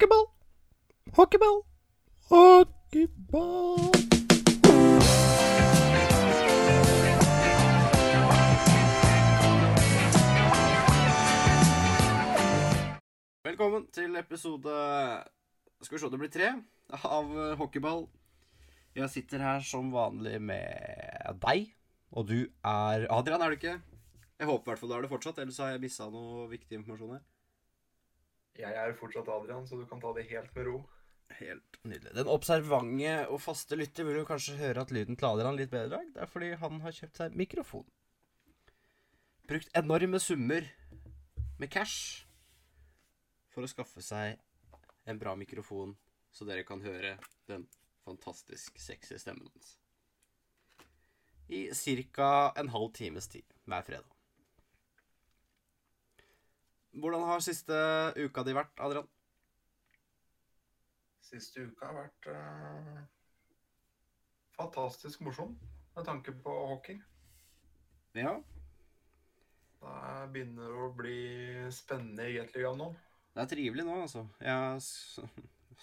Hockeyball! Hockeyball! Hockeyball! Velkommen til episode Skal vi se, det blir tre av Hockeyball. Jeg sitter her som vanlig med deg, og du er Adrian, er du ikke? Jeg håper i hvert fall du er det fortsatt, ellers har jeg missa noe viktig informasjon her. Jeg er fortsatt Adrian, så du kan ta det helt med ro. Helt nydelig. Den observante og faste lytter vil jo kanskje høre at lyden til Adrian litt bedre. Det er fordi han har kjøpt seg mikrofon. Brukt enorme summer med cash for å skaffe seg en bra mikrofon, så dere kan høre den fantastisk sexy stemmen hans. I ca. en halv times tid hver fredag. Hvordan har siste uka di vært, Adrian? Siste uka har vært uh, fantastisk morsom med tanke på hockey. Ja. Det begynner å bli spennende i Gateligaen nå. Det er trivelig nå, altså. Jeg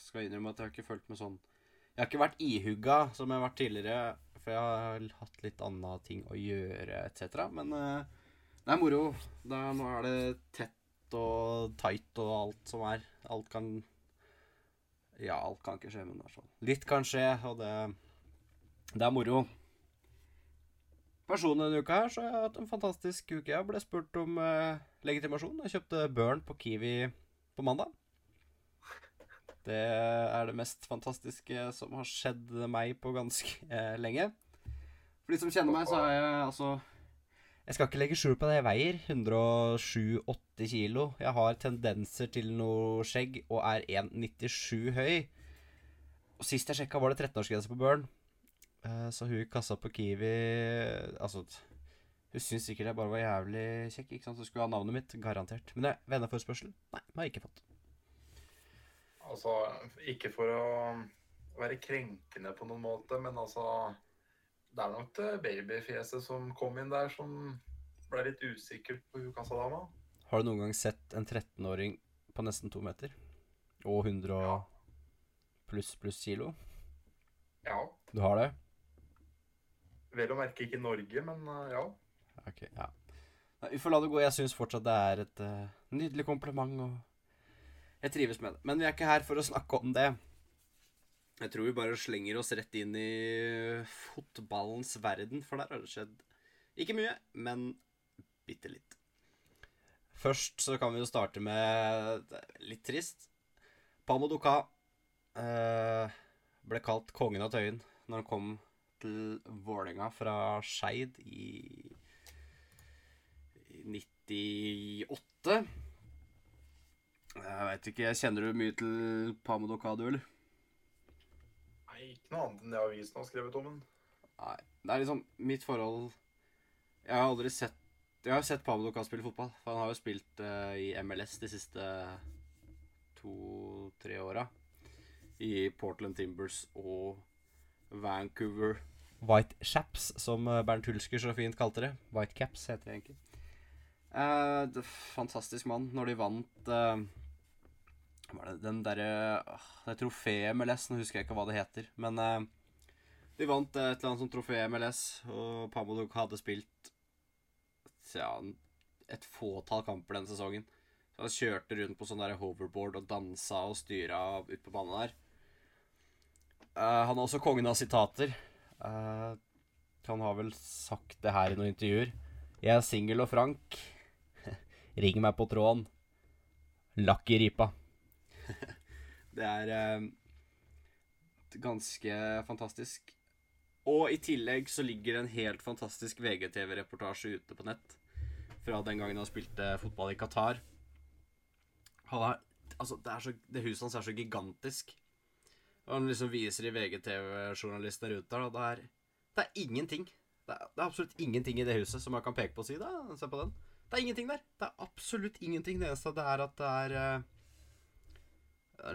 skal innrømme at jeg har ikke følt meg sånn Jeg har ikke vært ihugga som jeg har vært tidligere, for jeg har hatt litt andre ting å gjøre etc. Men uh, det er moro. Er, nå er det tett og tight og alt som er. Alt kan Ja, alt kan ikke skje, men det er sånn. Litt kan skje, og det, det er moro. Personlig denne uka her så har jeg hatt en fantastisk uke. Jeg ble spurt om eh, legitimasjon. Jeg kjøpte Burn på Kiwi på mandag. Det er det mest fantastiske som har skjedd meg på ganske eh, lenge. For de som kjenner meg, så har jeg altså Jeg skal ikke legge skjul på det. Jeg veier 107-80 kilo. Jeg har tendenser til noe skjegg og er 1,97 høy. Og Sist jeg sjekka, var det 13-årsgrense på Burn. Eh, Så hun i kassa på Kiwi Altså Hun syntes sikkert jeg bare var jævlig kjekk. ikke sant? Så skulle ha navnet mitt. Garantert. Men det, venneforspørsel? Nei, det har jeg ikke fått. Altså, ikke for å være krenkende på noen måte, men altså Det er nok det babyfjeset som kom inn der, som ble litt usikkert på Hukasadama. Har du noen gang sett en 13-åring på nesten to meter? Og 100 og pluss pluss kilo? Ja. Du har det? Vel å merke ikke i Norge, men eh, ja. Ok, ja. Vi får la det gå. Jeg syns fortsatt det er et uh, nydelig kompliment, og jeg trives med det. Men vi er ikke her for å snakke om det. Jeg tror vi bare slenger oss rett inn i fotballens verden, for der har det skjedd ikke mye, men bitte litt. Først så kan vi jo starte med litt trist. Pamo Duka eh, ble kalt kongen av Tøyen når han kom til Vålerenga fra Skeid i i 98. Jeg veit ikke, kjenner du mye til Pamo Duka, du, eller? Nei, ikke noe annet enn det avisen har skrevet om den. Nei. Det er liksom mitt forhold Jeg har aldri sett Jeg har sett Pablo Duca spille fotball. For han har jo spilt uh, i MLS de siste to-tre åra. I Portland Timbers og Vancouver White Chaps, som eh, Bernt Hulsker så fint kalte det. White Caps heter det egentlig. Uh, det, fantastisk mann. Når de vant eh, Hva var det Den derre det Det trofeet MLS, nå husker jeg ikke hva det heter. Men eh, de vant eh, et eller annet sånt trofé MLS, og Pamodok hadde spilt ja, et fåtall kamper den sesongen. Så han kjørte rundt på sånn der hoverboard og dansa og styra ut på banen der. Uh, han er også kongen av sitater. Uh, han har vel sagt det her i noen intervjuer. Jeg er singel og frank. Ring meg på tråden. Lakk i ripa. det er eh, ganske fantastisk. Og i tillegg så ligger det en helt fantastisk VGTV-reportasje ute på nett fra den gangen han spilte fotball i Qatar. Har, altså, det, er så, det huset hans er så gigantisk. Og han liksom viser i VGTV-journalisten der, og det er, det er ingenting. Det er, det er absolutt ingenting i det huset som man kan peke på og si da, se på den. Det er ingenting der. Det er absolutt ingenting. Det eneste det er at det er eh, er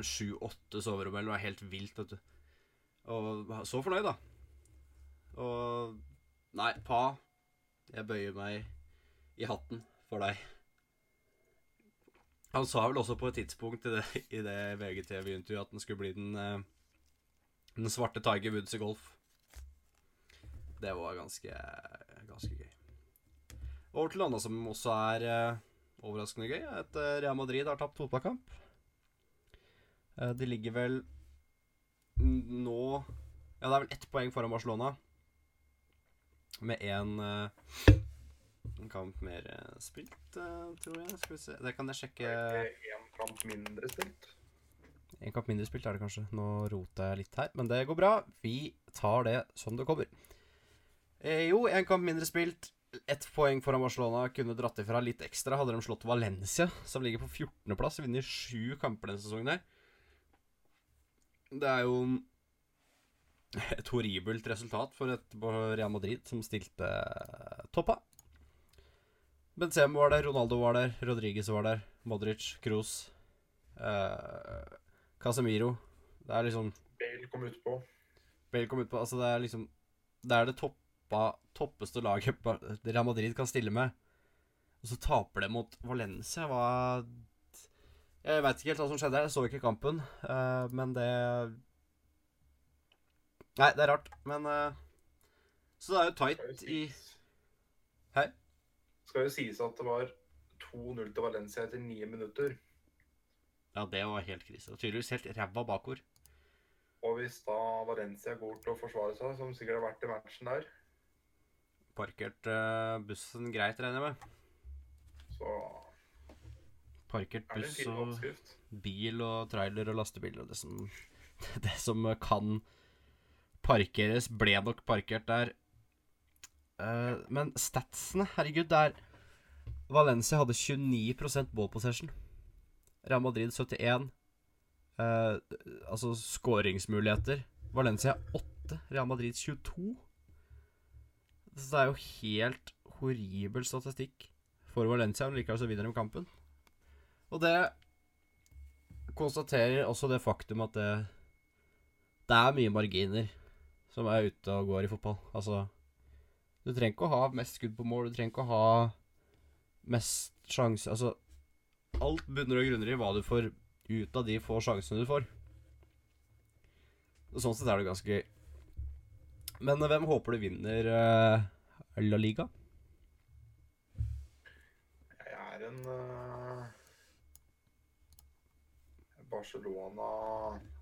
sju-åtte soverom eller noe helt vilt, vet du. Og så fornøyd, da. Og Nei, pa. Jeg bøyer meg i hatten for deg. Han sa vel også på et tidspunkt i det, i det VGTV-intervjuet at han skulle bli den, eh, den svarte Tiger Woods i golf. Det var ganske, ganske gøy. Over til noe annet som også er eh, overraskende gøy. At eh, Real Madrid har tapt fotballkamp. Eh, de ligger vel nå Ja, det er vel ett poeng foran Barcelona. Med én en kamp mer eh, spilt, eh, tror jeg. Skal vi se Det kan jeg sjekke. Én kamp mindre spilt? En kamp mindre spilt er det kanskje. Nå roter jeg litt her, men det går bra. Vi tar det som det kommer. Eh, jo, en kamp mindre spilt. Ett poeng foran Barcelona. Kunne dratt ifra litt ekstra. Hadde de slått Valencia, som ligger på 14.-plass. Vinner sju kamper denne sesongen her. Det er jo et horribelt resultat for et Real Madrid som stilte toppa. Benzema var der, Ronaldo var der, Rodriguez var der, Modric, Kroos, eh, Casemiro. Det er liksom Bale kom utpå. Bale kom ut på Altså, det er liksom Det er det toppa, toppeste laget Real Madrid kan stille med. Og så taper det mot Valencia. Hva Jeg veit ikke helt hva som skjedde. Jeg så ikke kampen, Uh, men det Nei, det er rart, men uh... Så det er jo tight i Hei? Skal jo sies at det var 2-0 til Valencia etter ni minutter. Ja, det var helt krise. Og tydeligvis helt ræva bakord. Og hvis da Valencia går til å forsvare seg, som sikkert har vært i matchen der, Parkert uh, bussen greit, regner jeg med. så Parkert er buss og bil og trailer og lastebil og det som, det som kan parkeres, ble nok parkert der. Uh, men statsene, herregud, er Valencia hadde 29 ball possession. Real Madrid 71. Uh, altså skåringsmuligheter. Valencia 8, Real Madrid 22. Så det er jo helt horribel statistikk for Valencia, men likevel så vinner de kampen. Og det konstaterer også det faktum at det, det er mye marginer som er ute og går i fotball. Altså Du trenger ikke å ha mest skudd på mål, du trenger ikke å ha mest sjanse Altså Alt bunner og grunner i hva du får ut av de få sjansene du får. Og Sånn sett er det ganske gøy. Men hvem håper du vinner uh, La Liga? Jeg er en eh, Barcelona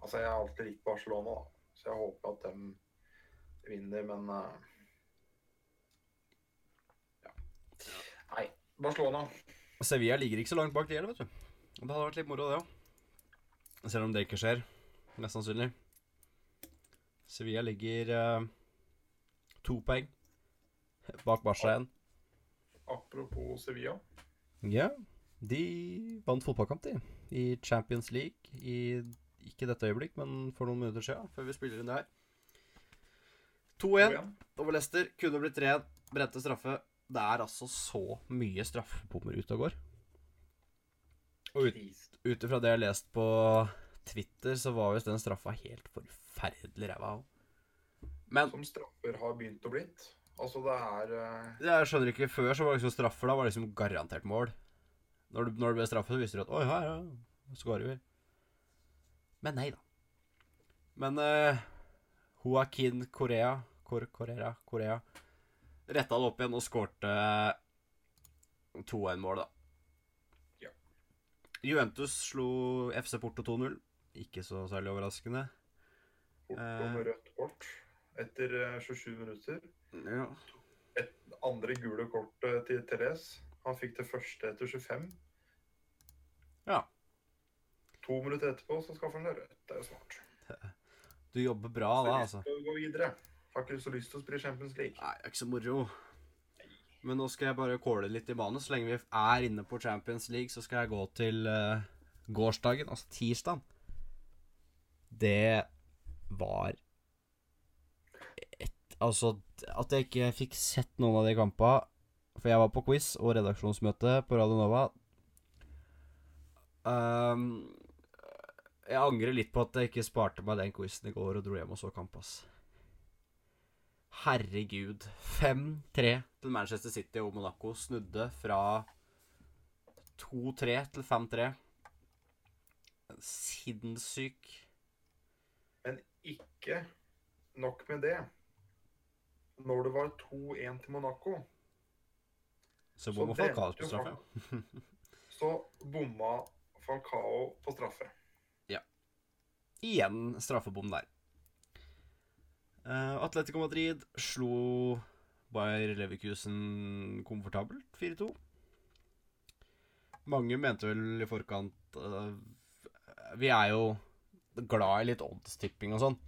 Altså, jeg har alltid likt Barcelona, da. Så jeg håper at de vinner, men eh, Ja. Nei, Barcelona. Sevilla ligger ikke så langt bak de heller, vet du. Det hadde vært litt moro, det òg. Selv om det ikke skjer. Mest sannsynlig. Sevilla ligger uh, to poeng bak Barca igjen. Apropos Sevilla. Ja, de vant fotballkamp, de. I Champions League. I ikke dette øyeblikk, men for noen minutter siden, før vi spiller inn det her. 2-1 over Leicester. Kunne blitt 3-1. Brente straffe. Det er altså så mye straffebommer ute og går. Og ut, ifra det jeg har lest på Twitter, så var visst den straffa helt forferdelig ræva òg. Men Som straffer har begynt å blitt. Altså, det er uh... jeg skjønner ikke Før så var det liksom straffer. Da var det liksom garantert mål. Når du, når det ble straffe, så visste du at Oi, her, ja. Skårer vi. Men nei da. Men uh, Joaquin Korea Kor Korea, Korea retta det opp igjen og skårte 2-1-mål, da. Ja. Juventus slo FC Porto 2-0. Ikke så særlig overraskende. Porto Eh. med rødt kort etter eh, 27 minutter. Ja. Et andre gule kortet til Therese. Han fikk det første etter 25. Ja. To minutter etterpå så skaffer han det rødt. Det er jo smart. Du jobber bra da, altså. å gå videre. Har ikke så lyst til å spille Champions League. Nei, det er ikke så moro. Men nå skal jeg bare kåle litt i banen. Så lenge vi er inne på Champions League, så skal jeg gå til uh, gårsdagen, altså tirsdagen. Det var et Altså, at jeg ikke fikk sett noen av de kampene For jeg var på quiz og redaksjonsmøte på Radio Nova. Um, jeg angrer litt på at jeg ikke sparte meg den quizen i går og dro hjem og så kamp, ass. Herregud. 5-3 til Manchester City og Monaco snudde fra 2-3 til 5-3. Sinnssyk. Men ikke nok med det. Når det var 2-1 til Monaco, Så bomma Falcao på straffe. så bomma Falcao på straffe. Ja. Igjen straffebom der. Uh, Atletico Madrid slo Bayer Leverkusen komfortabelt 4-2. Mange mente vel i forkant uh, Vi er jo glad i litt oddstipping og sånn.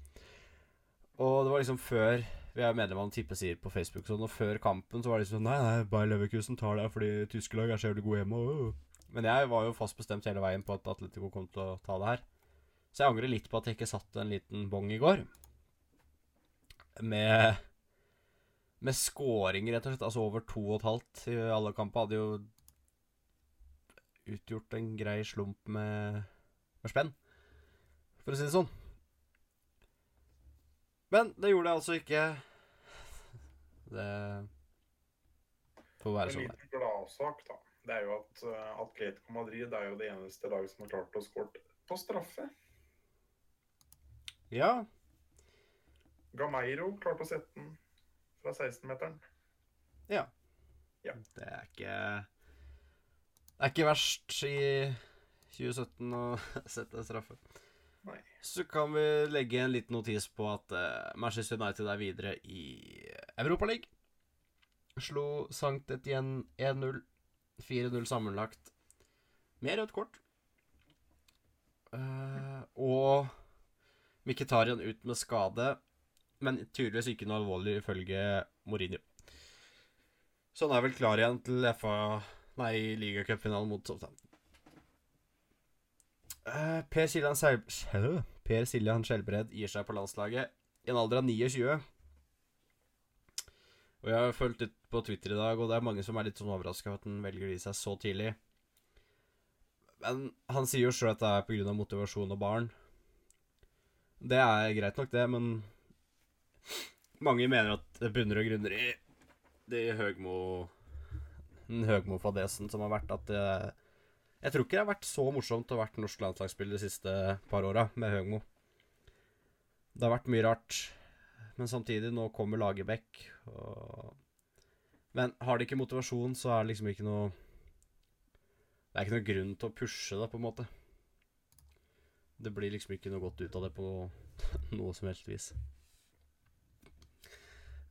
Og det var liksom før Vi er medlem av en tippesider på Facebook, sånn, og før kampen så var det liksom Nei, nei, Bayer Leverkusen tar det fordi tyske lag er så jævlig gode hjemme. Og, men jeg var jo fast bestemt hele veien på at Atletico kom til å ta det her. Så jeg angrer litt på at jeg ikke satte en liten bong i går. Med Med scoring, rett og slett. Altså over to og et halvt i alle kamper. Hadde jo utgjort en grei slump med, med spenn, for å si det sånn. Men det gjorde jeg altså ikke. Det får være En sånn. er. liten gladsak, da. Det er jo at uh, Atletico Madrid er jo det eneste laget som har klart å skåre på straffe. Ja, Gameiro klarte å sette den fra 16-meteren. Det er ikke Det er ikke verst i 2017 å sette straffe. Så kan vi legge en liten notis på at uh, Manchester United er videre i Europaligaen. Slo Sankt Etienne 1-0. 4-0 sammenlagt. Med rødt kort. Uh, og Mkhitaryan ut med skade, men tydeligvis ikke noe alvorlig ifølge Mourinho. Så han er vel klar igjen til FA Nei, ligacupfinalen mot Southampton. Sjø? Per Siljan Skjelbred gir seg på landslaget i en alder av 29. Og jeg har fulgt litt på Twitter i dag, og det er mange som er litt sånn overraska over at han velger å gi seg så tidlig. Men han sier jo sjøl at det er pga. motivasjon og barn. Det er greit nok, det, men mange mener at det bunner og grunner i det Høgmo Den Høgmo-fadesen som har vært at det Jeg tror ikke det har vært så morsomt å ha vært norsk landslagsspiller de siste par åra med Høgmo. Det har vært mye rart, men samtidig, nå kommer Lagerbäck og Men har de ikke motivasjon, så er det liksom ikke noe Det er ikke noe grunn til å pushe det, på en måte. Det blir liksom ikke noe godt ut av det på noe som helst vis.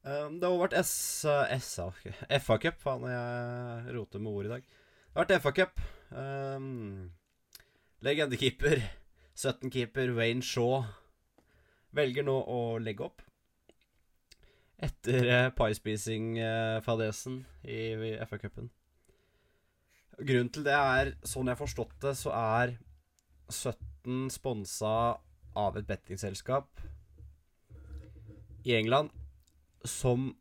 Um, det har vært. SA FA-cup. Faen, jeg roter med ord i dag. Det har vært FA-cup. Um, legendekeeper, 17-keeper Wayne Shaw velger nå å legge opp. Etter uh, paispising-fadesen i, i FA-cupen. Grunnen til det er, sånn jeg har forstått det, så er 17 sponsa av et bettingselskap i England som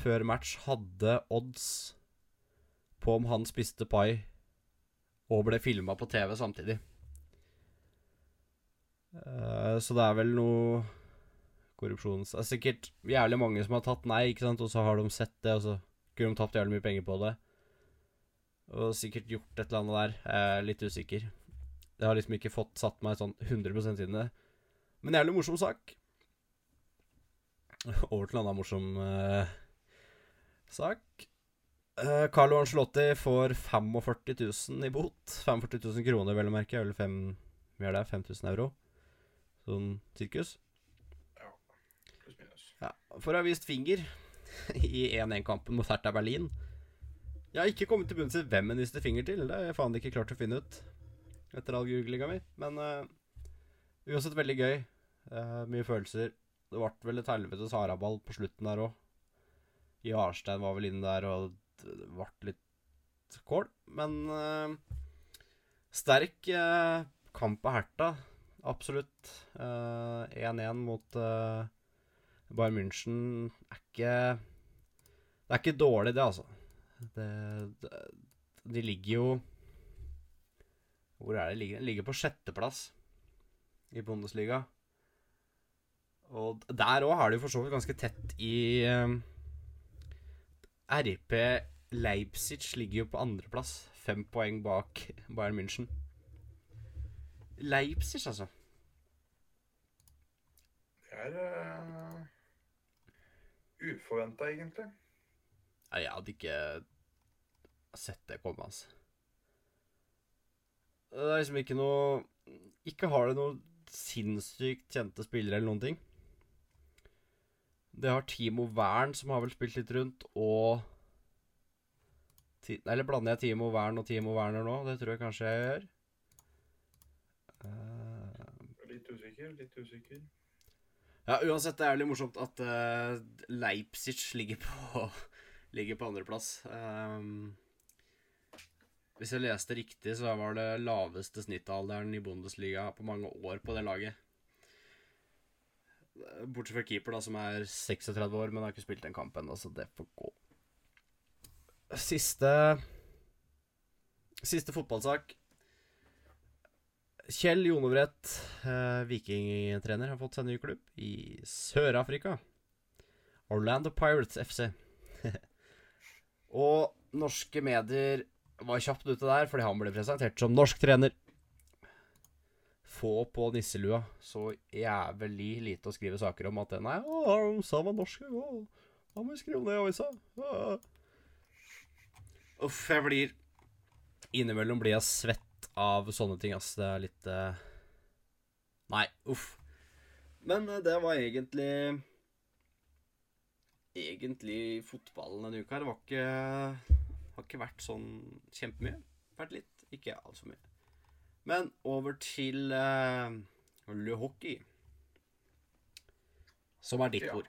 før match hadde odds på om han spiste pai og ble filma på TV samtidig. Uh, så det er vel noe korrupsjons... Det er sikkert jævlig mange som har tatt nei, ikke sant, og så har de sett det, og så kunne de tapt jævlig mye penger på det. Og sikkert gjort et eller annet der. Jeg er litt usikker. Jeg har liksom ikke fått satt meg sånn 100 inn i det. Men jævlig morsom sak. Over til en annen morsom uh, sak. Uh, Carlo Ancelotti får 45 000 i bot. 45 000 kroner, vel å merke. Eller fem, hva er det, 5000 euro. Sånn sirkus. Pluss minus. Ja, for å ha vist finger i 1-1-kampen mot Hertha Berlin. Jeg har ikke kommet til bunns i hvem en viste finger til. Det har jeg faen ikke klart å finne ut etter all googlinga mi. Men uh, uansett veldig gøy. Uh, mye følelser. Det ble vel et helvetes haraball på slutten der òg. Jarstein var vel inne der, og ble litt kål. Men uh, sterk uh, kamp av Herta. Absolutt. 1-1 mot uh, Bayern München er ikke Det er ikke dårlig, det, altså. Det, det, de ligger jo Hvor er det de ligger? De ligger på sjetteplass i Bundesliga. Og der òg har de for så vidt ganske tett i eh, RP Leipzig ligger jo på andreplass. Fem poeng bak Bayern München. Leipzig, altså. Det er uh, uforventa, egentlig. Nei, jeg hadde ikke sett det komme, altså. Det er liksom ikke noe Ikke har det noe sinnssykt kjente spillere eller noen ting. Det har Timo Wern, som har vel spilt litt rundt, og Eller blander jeg Timo Wern og Timo Werner nå? Det tror jeg kanskje jeg gjør. Uh... Litt usikker, litt usikker. Ja, uansett, det er veldig morsomt at uh, Leipzig ligger på, ligger på andreplass. Um, hvis jeg leste riktig, så var det laveste snittalderen i Bundesliga på mange år på det laget. Bortsett fra keeper, da, som er 36 år, men har ikke spilt en kamp ennå, så det får gå. Siste Siste fotballsak. Kjell Jonebrett, eh, vikingtrener, har fått seg ny klubb i Sør-Afrika. Orlando Pirates FC. og norske medier var kjapt ute der fordi han ble presentert som norsk trener. Få på nisselua. Så jævlig lite å skrive saker om at Nei, å, han sa var norsk. Da må vi skrive om det i avisa. Uff, jeg blir Innimellom blir jeg svett av sånne ting, ass. Det er litt uh... Nei, uff. Men uh, det var egentlig Egentlig fotballen denne uka. Det var ikke har ikke vært sånn kjempemye. Vært litt, ikke altfor mye. Men over til uh, Le Hockey. Som er ditt Ja. ord.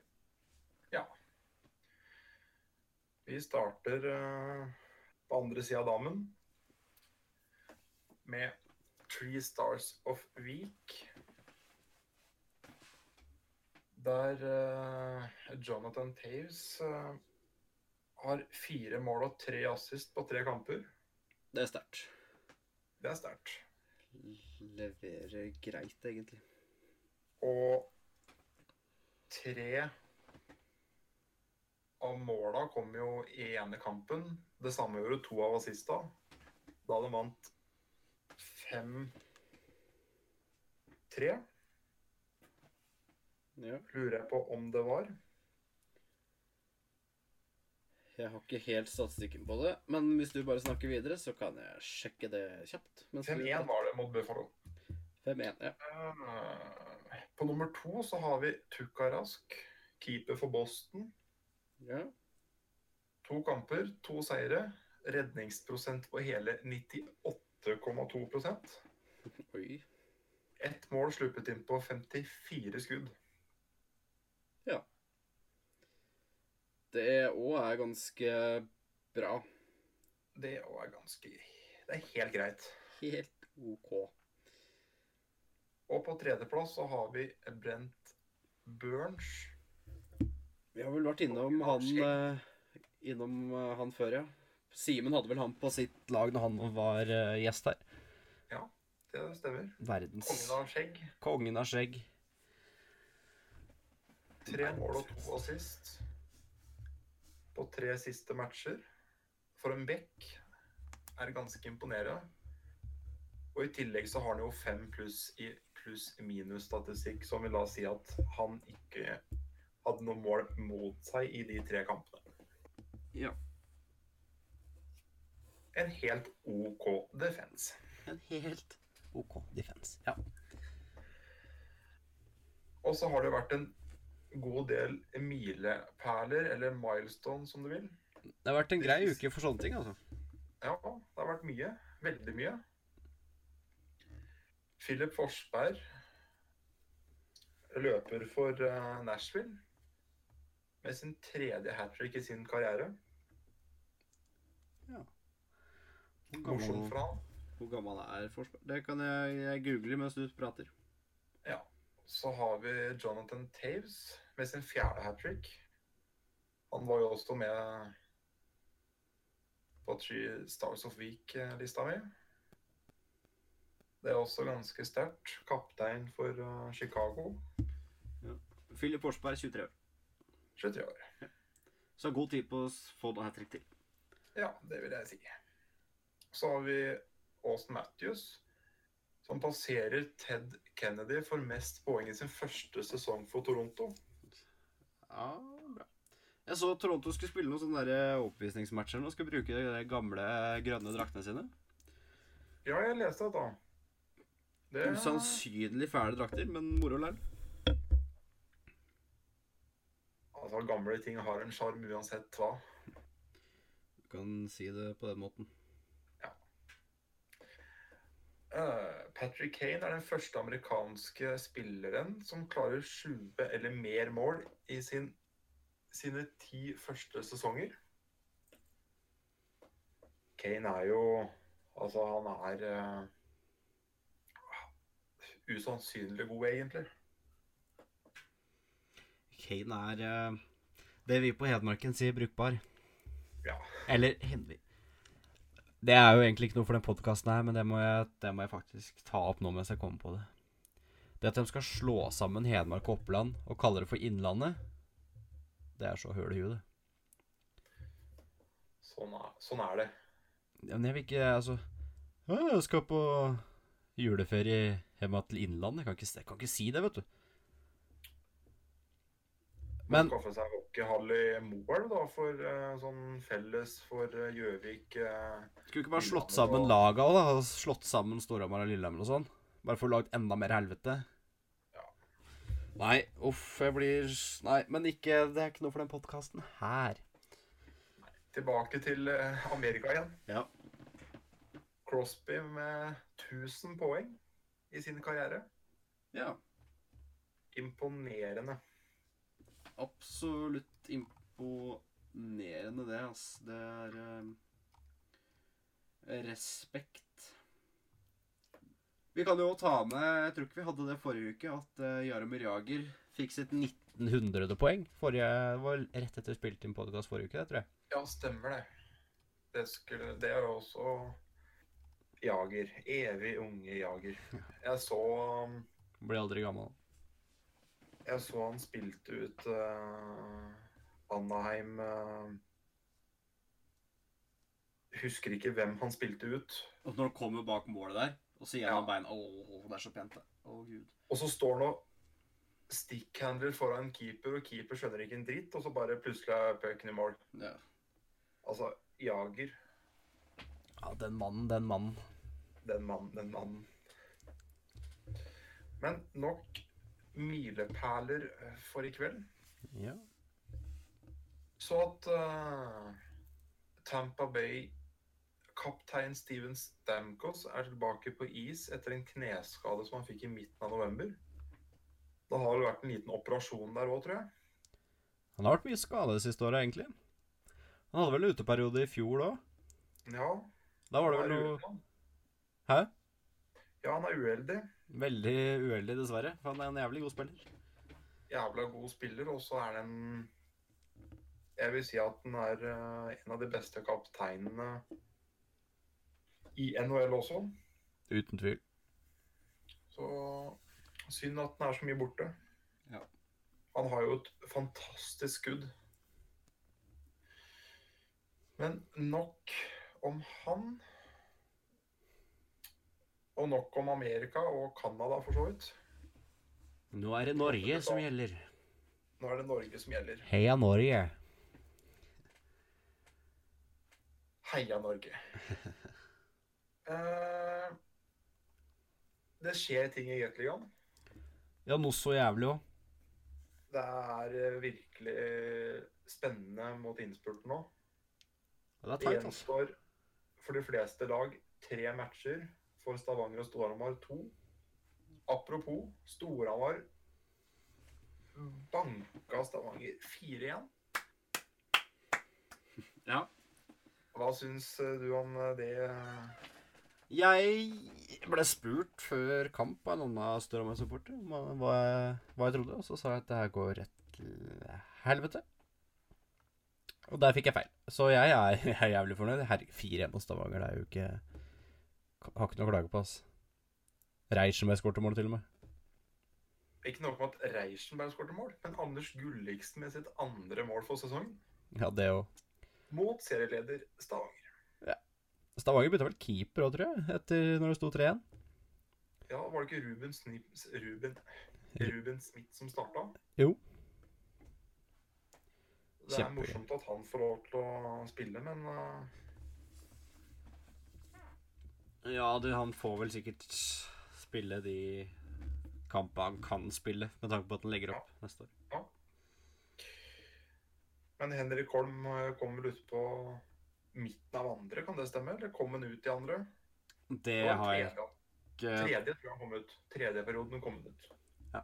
Ja. Vi starter uh, på andre sida av dammen med Three Stars of Week. Der uh, Jonathan Taves har fire mål og tre assist på tre kamper. Det er sterkt. Det er sterkt. Leverer greit, egentlig. Og tre av måla kom jo i ene kampen. Det samme gjorde to av assista. Da de vant fem tre. Ja. Lurer jeg på om det var. Jeg har ikke helt statistikken på det, men hvis du bare snakker videre, så kan jeg sjekke det kjapt. 5-1 var det mot Buffalo. 5-1, ja. Eh, På nummer to så har vi Tukarask, keeper for Boston. ja. To kamper, to seire. Redningsprosent på hele 98,2% Oi. Ett mål sluppet inn på 54 skudd. Det òg er ganske bra. Det òg er ganske Det er helt greit. Helt OK. Og på tredjeplass så har vi Brent Burns. Vi har vel vært innom han eh, Innom eh, han før, ja. Simen hadde vel han på sitt lag når han var eh, gjest her. Ja, Det stemmer. Verdens Kongen av skjegg. kongen av skjegg. Tre mål og to assist på tre siste matcher. For en back er ganske imponerende. Og i tillegg så har han jo fem pluss i pluss-minus-statistikk, som vil da si at han ikke hadde noe mål mot seg i de tre kampene. Ja. En helt OK defense. En helt OK defense. Ja. Og så har det vært en god del milepæler, eller milestone som du vil. Det har vært en grei uke for sånne ting, altså. Ja, det har vært mye. Veldig mye. Philip Forsberg løper for eh, Nashville med sin tredje hat trick i sin karriere. Morsomt for han. Hvor gammel er Forsberg? Det kan jeg, jeg google mens du prater. Så har vi Jonathan Taves med sin fjerde hat trick. Han var jo også med på Three Stars of Week-lista mi. Det er også ganske sterkt. Kaptein for eh, Chicago. Philip Forsberg, 23 år. 23 år. Så god tid på å få noe hat trick til. Ja, det vil jeg si. Så har vi Austin Matthews, som passerer Ted Kennedy for mest poeng i sin første sesong for Toronto. Ja, bra. Jeg så Toronto skulle spille noen sånne der oppvisningsmatcher og skulle bruke de gamle grønne draktene sine. Ja, jeg leste dette. Det Usannsynlig fæle drakter, men moro likevel. Altså, gamle ting har en sjarm uansett hva. Du kan si det på den måten. Eh, Patrick Kane er den første amerikanske spilleren som klarer 20 eller mer mål i sin, sine ti første sesonger. Kane er jo Altså, han er uh, usannsynlig god, egentlig. Kane er uh, det vi på Hedmarken sier brukbar. Ja. Eller Henvi. Det er jo egentlig ikke noe for den podkasten her, men det må, jeg, det må jeg faktisk ta opp nå mens jeg kommer på det. Det at de skal slå sammen Hedmark og Oppland og kalle det for Innlandet, det er så høl i huet, det. Sånn er, sånn er det. Ja, Men jeg vil ikke Altså Jeg skal på juleferie hjemme til Innlandet. Jeg kan ikke, jeg kan ikke si det, vet du. Men skaffe seg hockeyhall i Moelv, da, for uh, sånn felles for eh, Gjøvik uh, skulle ikke bare slått sammen laga òg, da? Slått sammen Storhamar og Lillehammer og sånn? Bare for å lage enda mer helvete? Ja. Nei, uff, jeg blir Nei, men ikke Det er ikke noe for den podkasten her. Nei, Tilbake til uh, Amerika igjen. Ja. Crosby med 1000 poeng i sin karriere. Ja. Imponerende. Absolutt imponerende, det, ass. Det er eh, respekt. Vi kan jo ta med Jeg tror ikke vi hadde det forrige uke, at uh, Jaromir Jager fikk sitt 1900. poeng. Forrige det var rett etter spilt inn podkast forrige uke, det tror jeg. Ja, stemmer det. Det, skulle, det er også Jager. Evig unge Jager. Jeg så um, Blir aldri gammel. Jeg så han spilte ut uh, Anaheim uh, Husker ikke hvem han spilte ut. Og når han kommer bak målet der, og så gjennom Ja. beina Å, det er så pent, det. Å, gud. Og så står han og stickhandler foran keeper, og keeper skjønner ikke en dritt, og så bare plutselig er pucken i mål. Ja. Altså, Jager, ja, den mannen, den mannen. den mannen, den mannen. Men nok milepæler eh, for i kveld. Ja. Så at uh, Tampa Bay Kaptein Steven Stamkos er tilbake på is etter en kneskade som han fikk i midten av november. Det har vel vært en liten operasjon der òg, tror jeg. Han har vært mye skade det siste året, egentlig. Han hadde vel uteperiode i fjor òg. Ja. Da var det vel noe. Hæ? Ja, han er uheldig. Veldig uheldig, dessverre. For han er en jævlig god spiller. Jævla god spiller, og så er den Jeg vil si at han er eh, en av de beste kapteinene i NHL også. Uten tvil. Så synd at han er så mye borte. Ja. Han har jo et fantastisk skudd. Men nok om han. Og nok om Amerika og Canada, for så vidt. Nå er det Norge som gjelder. Nå er det Norge som gjelder. Heia Norge. Heia Norge. Eh, det skjer ting i Gateligaen. Ja, noe så jævlig òg. Det er eh, virkelig spennende mot innspurten nå. Det er teit, altså. gjenstår for de fleste lag tre matcher. For Stavanger og Storhamar 2. Apropos, Storhamar banka Stavanger 4-1. Ja. Hva syns eh, du om eh, det? Jeg ble spurt før kamp av noen av Storhamar-supporter om hva, hva jeg trodde, og så sa jeg at det her går rett til helvete. Og der fikk jeg feil. Så jeg er, jeg er jævlig fornøyd. Herregud, 4-1 på Stavanger, det er jo ikke Har ikke noe å klage på, ass. Reichenberg skåret mål, til og med. Ikke nok med at Reichenberg skåret mål, men Anders Gulliksen med sitt andre mål for sesongen. Ja, det òg. mot serieleder Stavanger. Stavanger bytta vel keeper òg, tror jeg, etter når det sto 3-1. Ja, var det ikke Ruben, Snips, Ruben, Ruben Smith som starta? Jo. Det er Kjempe. morsomt at han får lov til å spille, men eh, Ja, du, han får vel sikkert spille de kampene han kan spille, med tanke på at han legger opp neste år. Ja. Men Henrik Holm eh, kom vel ut på midten av andre, kan det stemme? Eller kom han ut i andre? Det var har jeg ikke tredje tror jeg han kom ut. Tredje perioden kom han ut. Ja.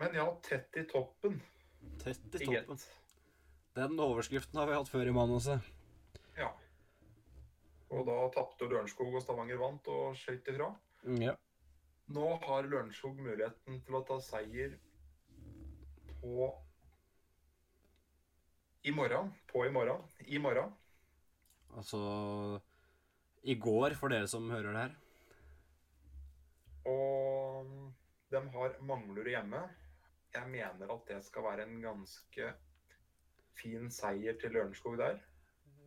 Men ja, tett i toppen. tett i i toppen. Den overskriften har vi hatt før i manuset. Og da tapte Lørenskog og Stavanger vant og skøyt ifra. Ja. Nå har Lørenskog muligheten til å ta seier på I morgen. På i morgen. I morgen. Altså i går, for dere som hører det her. Og de har Manglerud hjemme. Jeg mener at det skal være en ganske fin seier til Lørenskog der.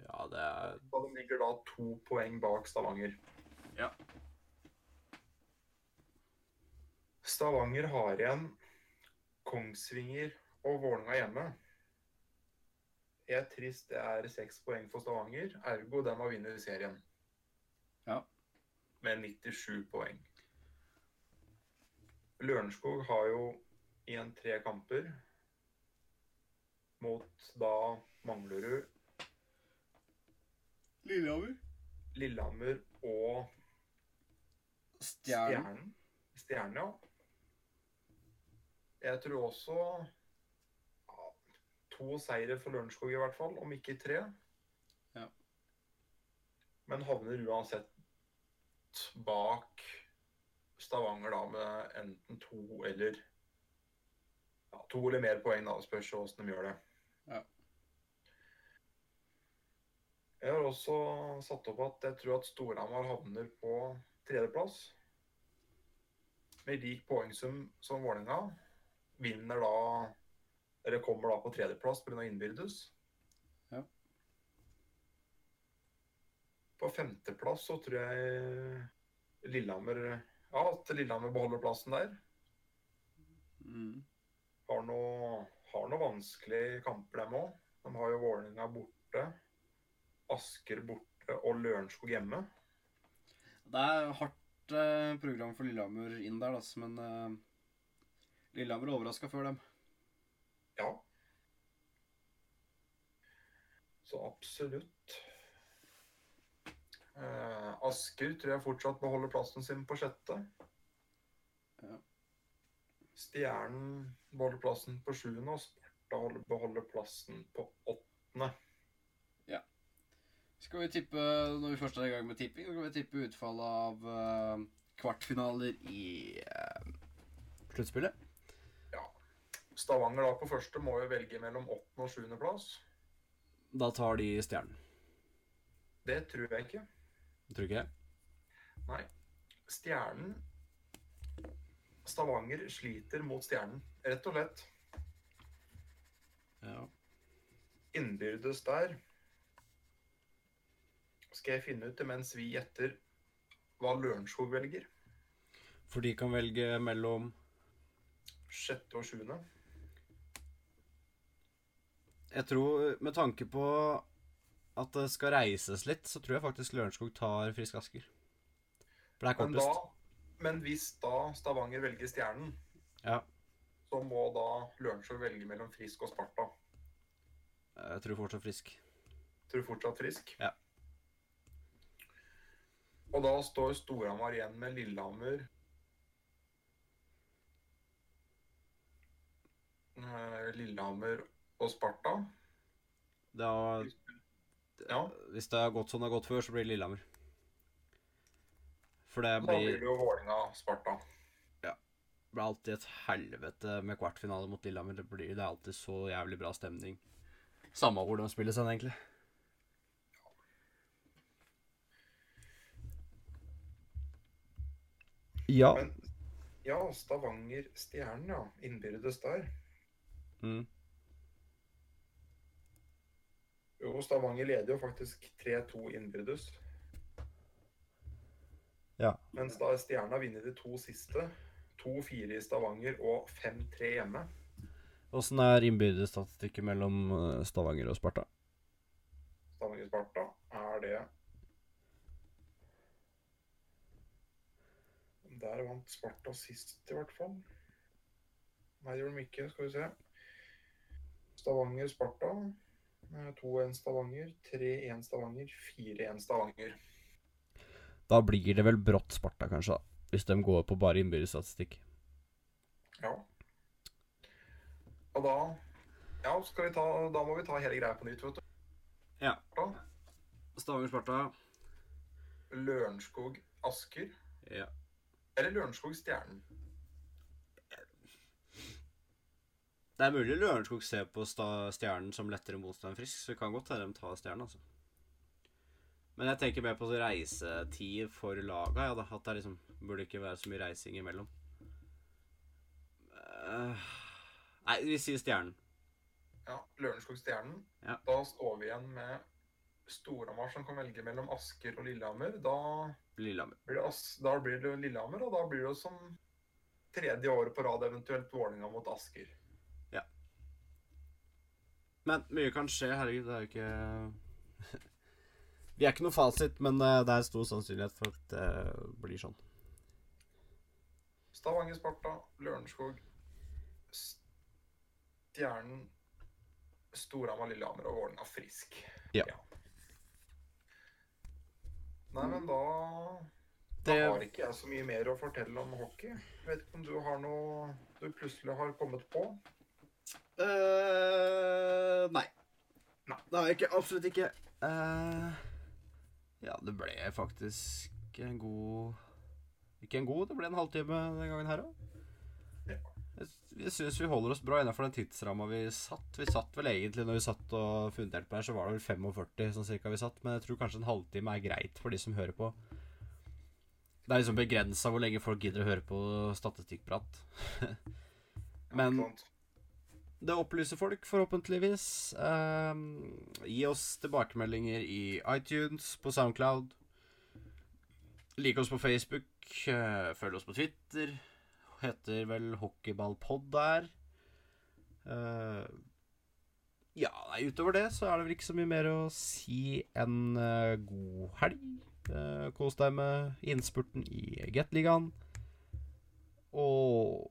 Ja, det er Og de ligger da to poeng bak Stavanger. Ja. Stavanger har igjen Kongsvinger og Vålerenga hjemme. Jeg er trist. Det er seks poeng for Stavanger. Ergo de har vunnet serien. Ja. Med 97 poeng. Lørenskog har jo igjen tre kamper mot da Manglerud, Lillehammer. Lillehammer og Stjernen. Stjernen. Ja. Jeg tror også ja, to seire for Lørenskog i hvert fall, om ikke tre. Ja. Men havner uansett bak Stavanger da med enten to eller ja, to eller mer poeng, da. Spørs hvordan de gjør det. Ja. Jeg har også satt opp at jeg tror at Storhamar havner på tredjeplass. Med lik poengsum som Vålerenga. Vinner da Eller kommer da på tredjeplass pga. innbyrdes. Ja. På femteplass så tror jeg Lillehammer Ja, at Lillehammer beholder plassen der. Mm. Har noe, har noe vanskelige kamper, dem òg. De har jo Vålerenga borte, Asker borte og Lørenskog hjemme. Det er hardt eh, program for Lillehammer inn der, altså, men eh, Lillehammer overraska før dem. Ja. Så absolutt. Eh, Asker tror jeg fortsatt beholder plassen sin på sjette. Ja. Stjernen beholder plassen på sjuende, og Sparta beholder plassen på åttende. Skal vi tippe, når vi først er i gang med tipping, skal vi tippe utfallet av uh, kvartfinaler i uh, sluttspillet? Stavanger da på første må jo velge mellom åttende og sjuendeplass. Da tar de stjernen. Det tror jeg ikke. Tror ikke jeg. Nei. Stjernen Stavanger sliter mot Stjernen, rett og slett. Ja. Innbyrdes der skal jeg finne ut det mens vi gjetter hva Lørenskog velger. For de kan velge mellom Sjette og sjuende. Jeg tror, med tanke på at det skal reises litt, så tror jeg faktisk Lørenskog tar Frisk Asker. For det er Men, da, kortest. men hvis da Stavanger velger Stjernen, Ja. så må da Lørenskog velge mellom Frisk og Sparta. Jeg tror fortsatt Frisk. Tror du fortsatt Frisk? Ja. Og da står Storhamar igjen med Lillehammer eh, Lillehammer og Sparta. Da, Ja. hvis det har gått som det har gått før, så blir det Lillehammer. For det Da blir blir, det jo Vålerenga-Sparta. Det blir alltid et helvete med kvartfinale mot Lillehammer. Det, blir, det er alltid så jævlig bra stemning. Samme hvor de spiller seg, egentlig. Ja. Men ja, Stavanger-Stjernen, ja. Innbyrdes der. Mm. Jo, Stavanger leder jo faktisk 3-2 innbyrdes. Ja. Mens da Stjernen har vunnet de to siste. 2-4 i Stavanger og 5-3 hjemme. Åssen er innbyrdes statistikken mellom eh, Stavanger og Sparta? Stavanger-Sparta er det Der vant Sparta sist, i hvert fall. Nei, det gjorde de ikke. Skal vi se. Stavanger-Sparta. Eh, 2-1 Stavanger, 3-1 Stavanger, 4-1 Stavanger. Da blir det vel brått Sparta, kanskje, da. Hvis de går på bare innbyrdesstatistikk. Ja. Og da Ja, skal vi ta, da må vi ta hele greia på nytt, vet du. Ja. Stavanger-Sparta. Lørenskog-Asker. Ja. Eller Lørenskog-Stjernen. Det er mulig Lørenskog ser på Stjernen som lettere motstand enn frisk, så det kan godt hende de tar Stjernen, altså. Men jeg tenker mer på reisetid for laga, ja da. At det liksom burde ikke være så mye reising imellom. Eh, nei, vi sier Stjernen. Ja, Lørenskog-Stjernen. Ja. Da står vi igjen med Storhamar som kan velge mellom Asker og Lillehammer. Da Lillehammer. blir det, da blir det Lillehammer, og da blir det som tredje året på rad eventuelt Vålerenga mot Asker. Ja. Men mye kan skje, herregud. Det er jo ikke Vi er ikke noe fasit, men eh, det er stor sannsynlighet for at det blir sånn. Stavanger, Sparta, Lørenskog, Stjernen, Storhamar, Lillehammer og Vålerenga Frisk. Ja. Nei, men da Da Det- har ikke jeg så mye mer å fortelle om hockey. Vet ikke om du har noe du plutselig har kommet på? Eh, nei. Nei, det har jeg ikke. Absolutt ikke. Uh, ja, det ble faktisk en god Ikke en god, det ble en halvtime den gangen her òg. Jeg syns vi holder oss bra innenfor den tidsramma vi satt. Vi satt vel egentlig når vi satt og funderte på her, så var det vel 45 sånn cirka vi satt. Men jeg tror kanskje en halvtime er greit for de som hører på. Det er liksom begrensa hvor lenge folk gidder å høre på statistikkprat. Men-? Det opplyser folk, forhåpentligvis. Um, gi oss tilbakemeldinger i iTunes, på Soundcloud. Like oss på Facebook. eh, følg oss på Twitter. Heter vel Hockeyballpod der. Uh, ja, nei, utover det så er det vel ikke så mye mer å si enn uh, god helg. Uh, kos deg med innspurten i Gateligaen. Og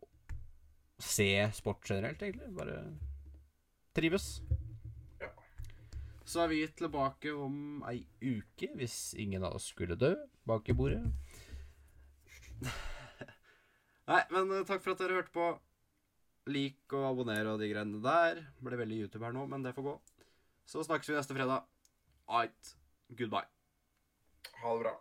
se sport generelt, egentlig. Bare trives. Ja. Så er vi tilbake om ei uke, hvis ingen av oss skulle dø bak i bordet. Nei, men eh, takk for at dere hørte på. Lik og abonner og de greiene der. Ble veldig YouTube her nå, men det får gå. Så snakkes vi neste fredag. Ait. Goodbye. Ha det bra.